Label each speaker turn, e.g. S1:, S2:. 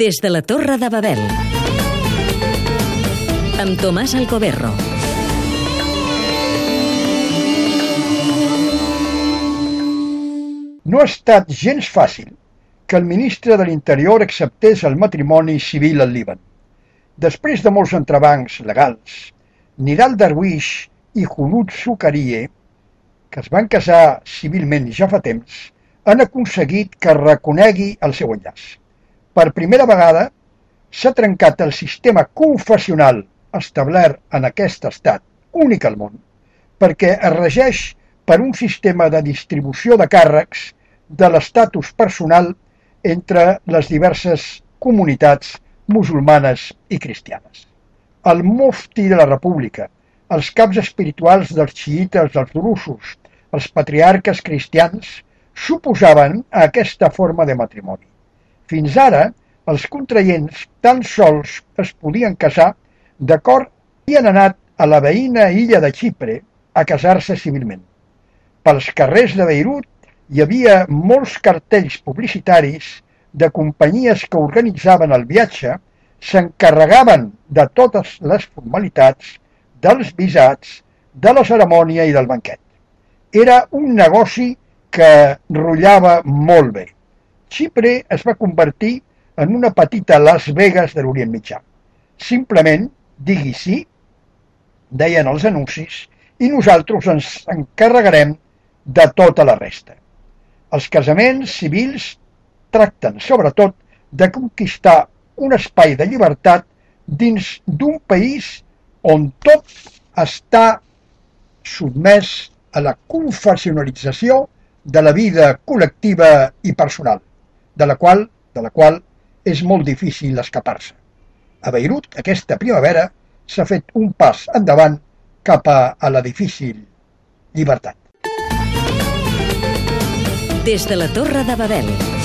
S1: Des de la Torre de Babel. Amb Tomàs Alcoberro.
S2: No ha estat gens fàcil que el ministre de l'Interior acceptés el matrimoni civil al Líban. Després de molts entrebancs legals, Nidal Darwish i Hulud Sukarie, que es van casar civilment ja fa temps, han aconseguit que reconegui el seu enllaç. Per primera vegada s'ha trencat el sistema confessional establert en aquest estat, únic al món, perquè es regeix per un sistema de distribució de càrrecs de l'estatus personal entre les diverses comunitats musulmanes i cristianes. El mufti de la república, els caps espirituals dels xiites, dels drusos, els patriarques cristians, s'oposaven a aquesta forma de matrimoni. Fins ara, els contraients tan sols es podien casar d'acord han anat a la veïna illa de Xipre a casar-se civilment. Pels carrers de Beirut hi havia molts cartells publicitaris de companyies que organitzaven el viatge, s'encarregaven de totes les formalitats, dels visats, de la cerimònia i del banquet. Era un negoci que rotllava molt bé. Xipre es va convertir en una petita Las Vegas de l'Orient Mitjà. Simplement, digui sí, deien els anuncis, i nosaltres ens encarregarem de tota la resta. Els casaments civils tracten, sobretot, de conquistar un espai de llibertat dins d'un país on tot està sotmès a la confessionalització de la vida col·lectiva i personal, de la qual, de la qual és molt difícil escapar-se. A Beirut, aquesta primavera, s'ha fet un pas endavant cap a, a la difícil llibertat.
S1: Des de la Torre de Babel.